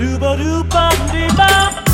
do ba do ba dee ba.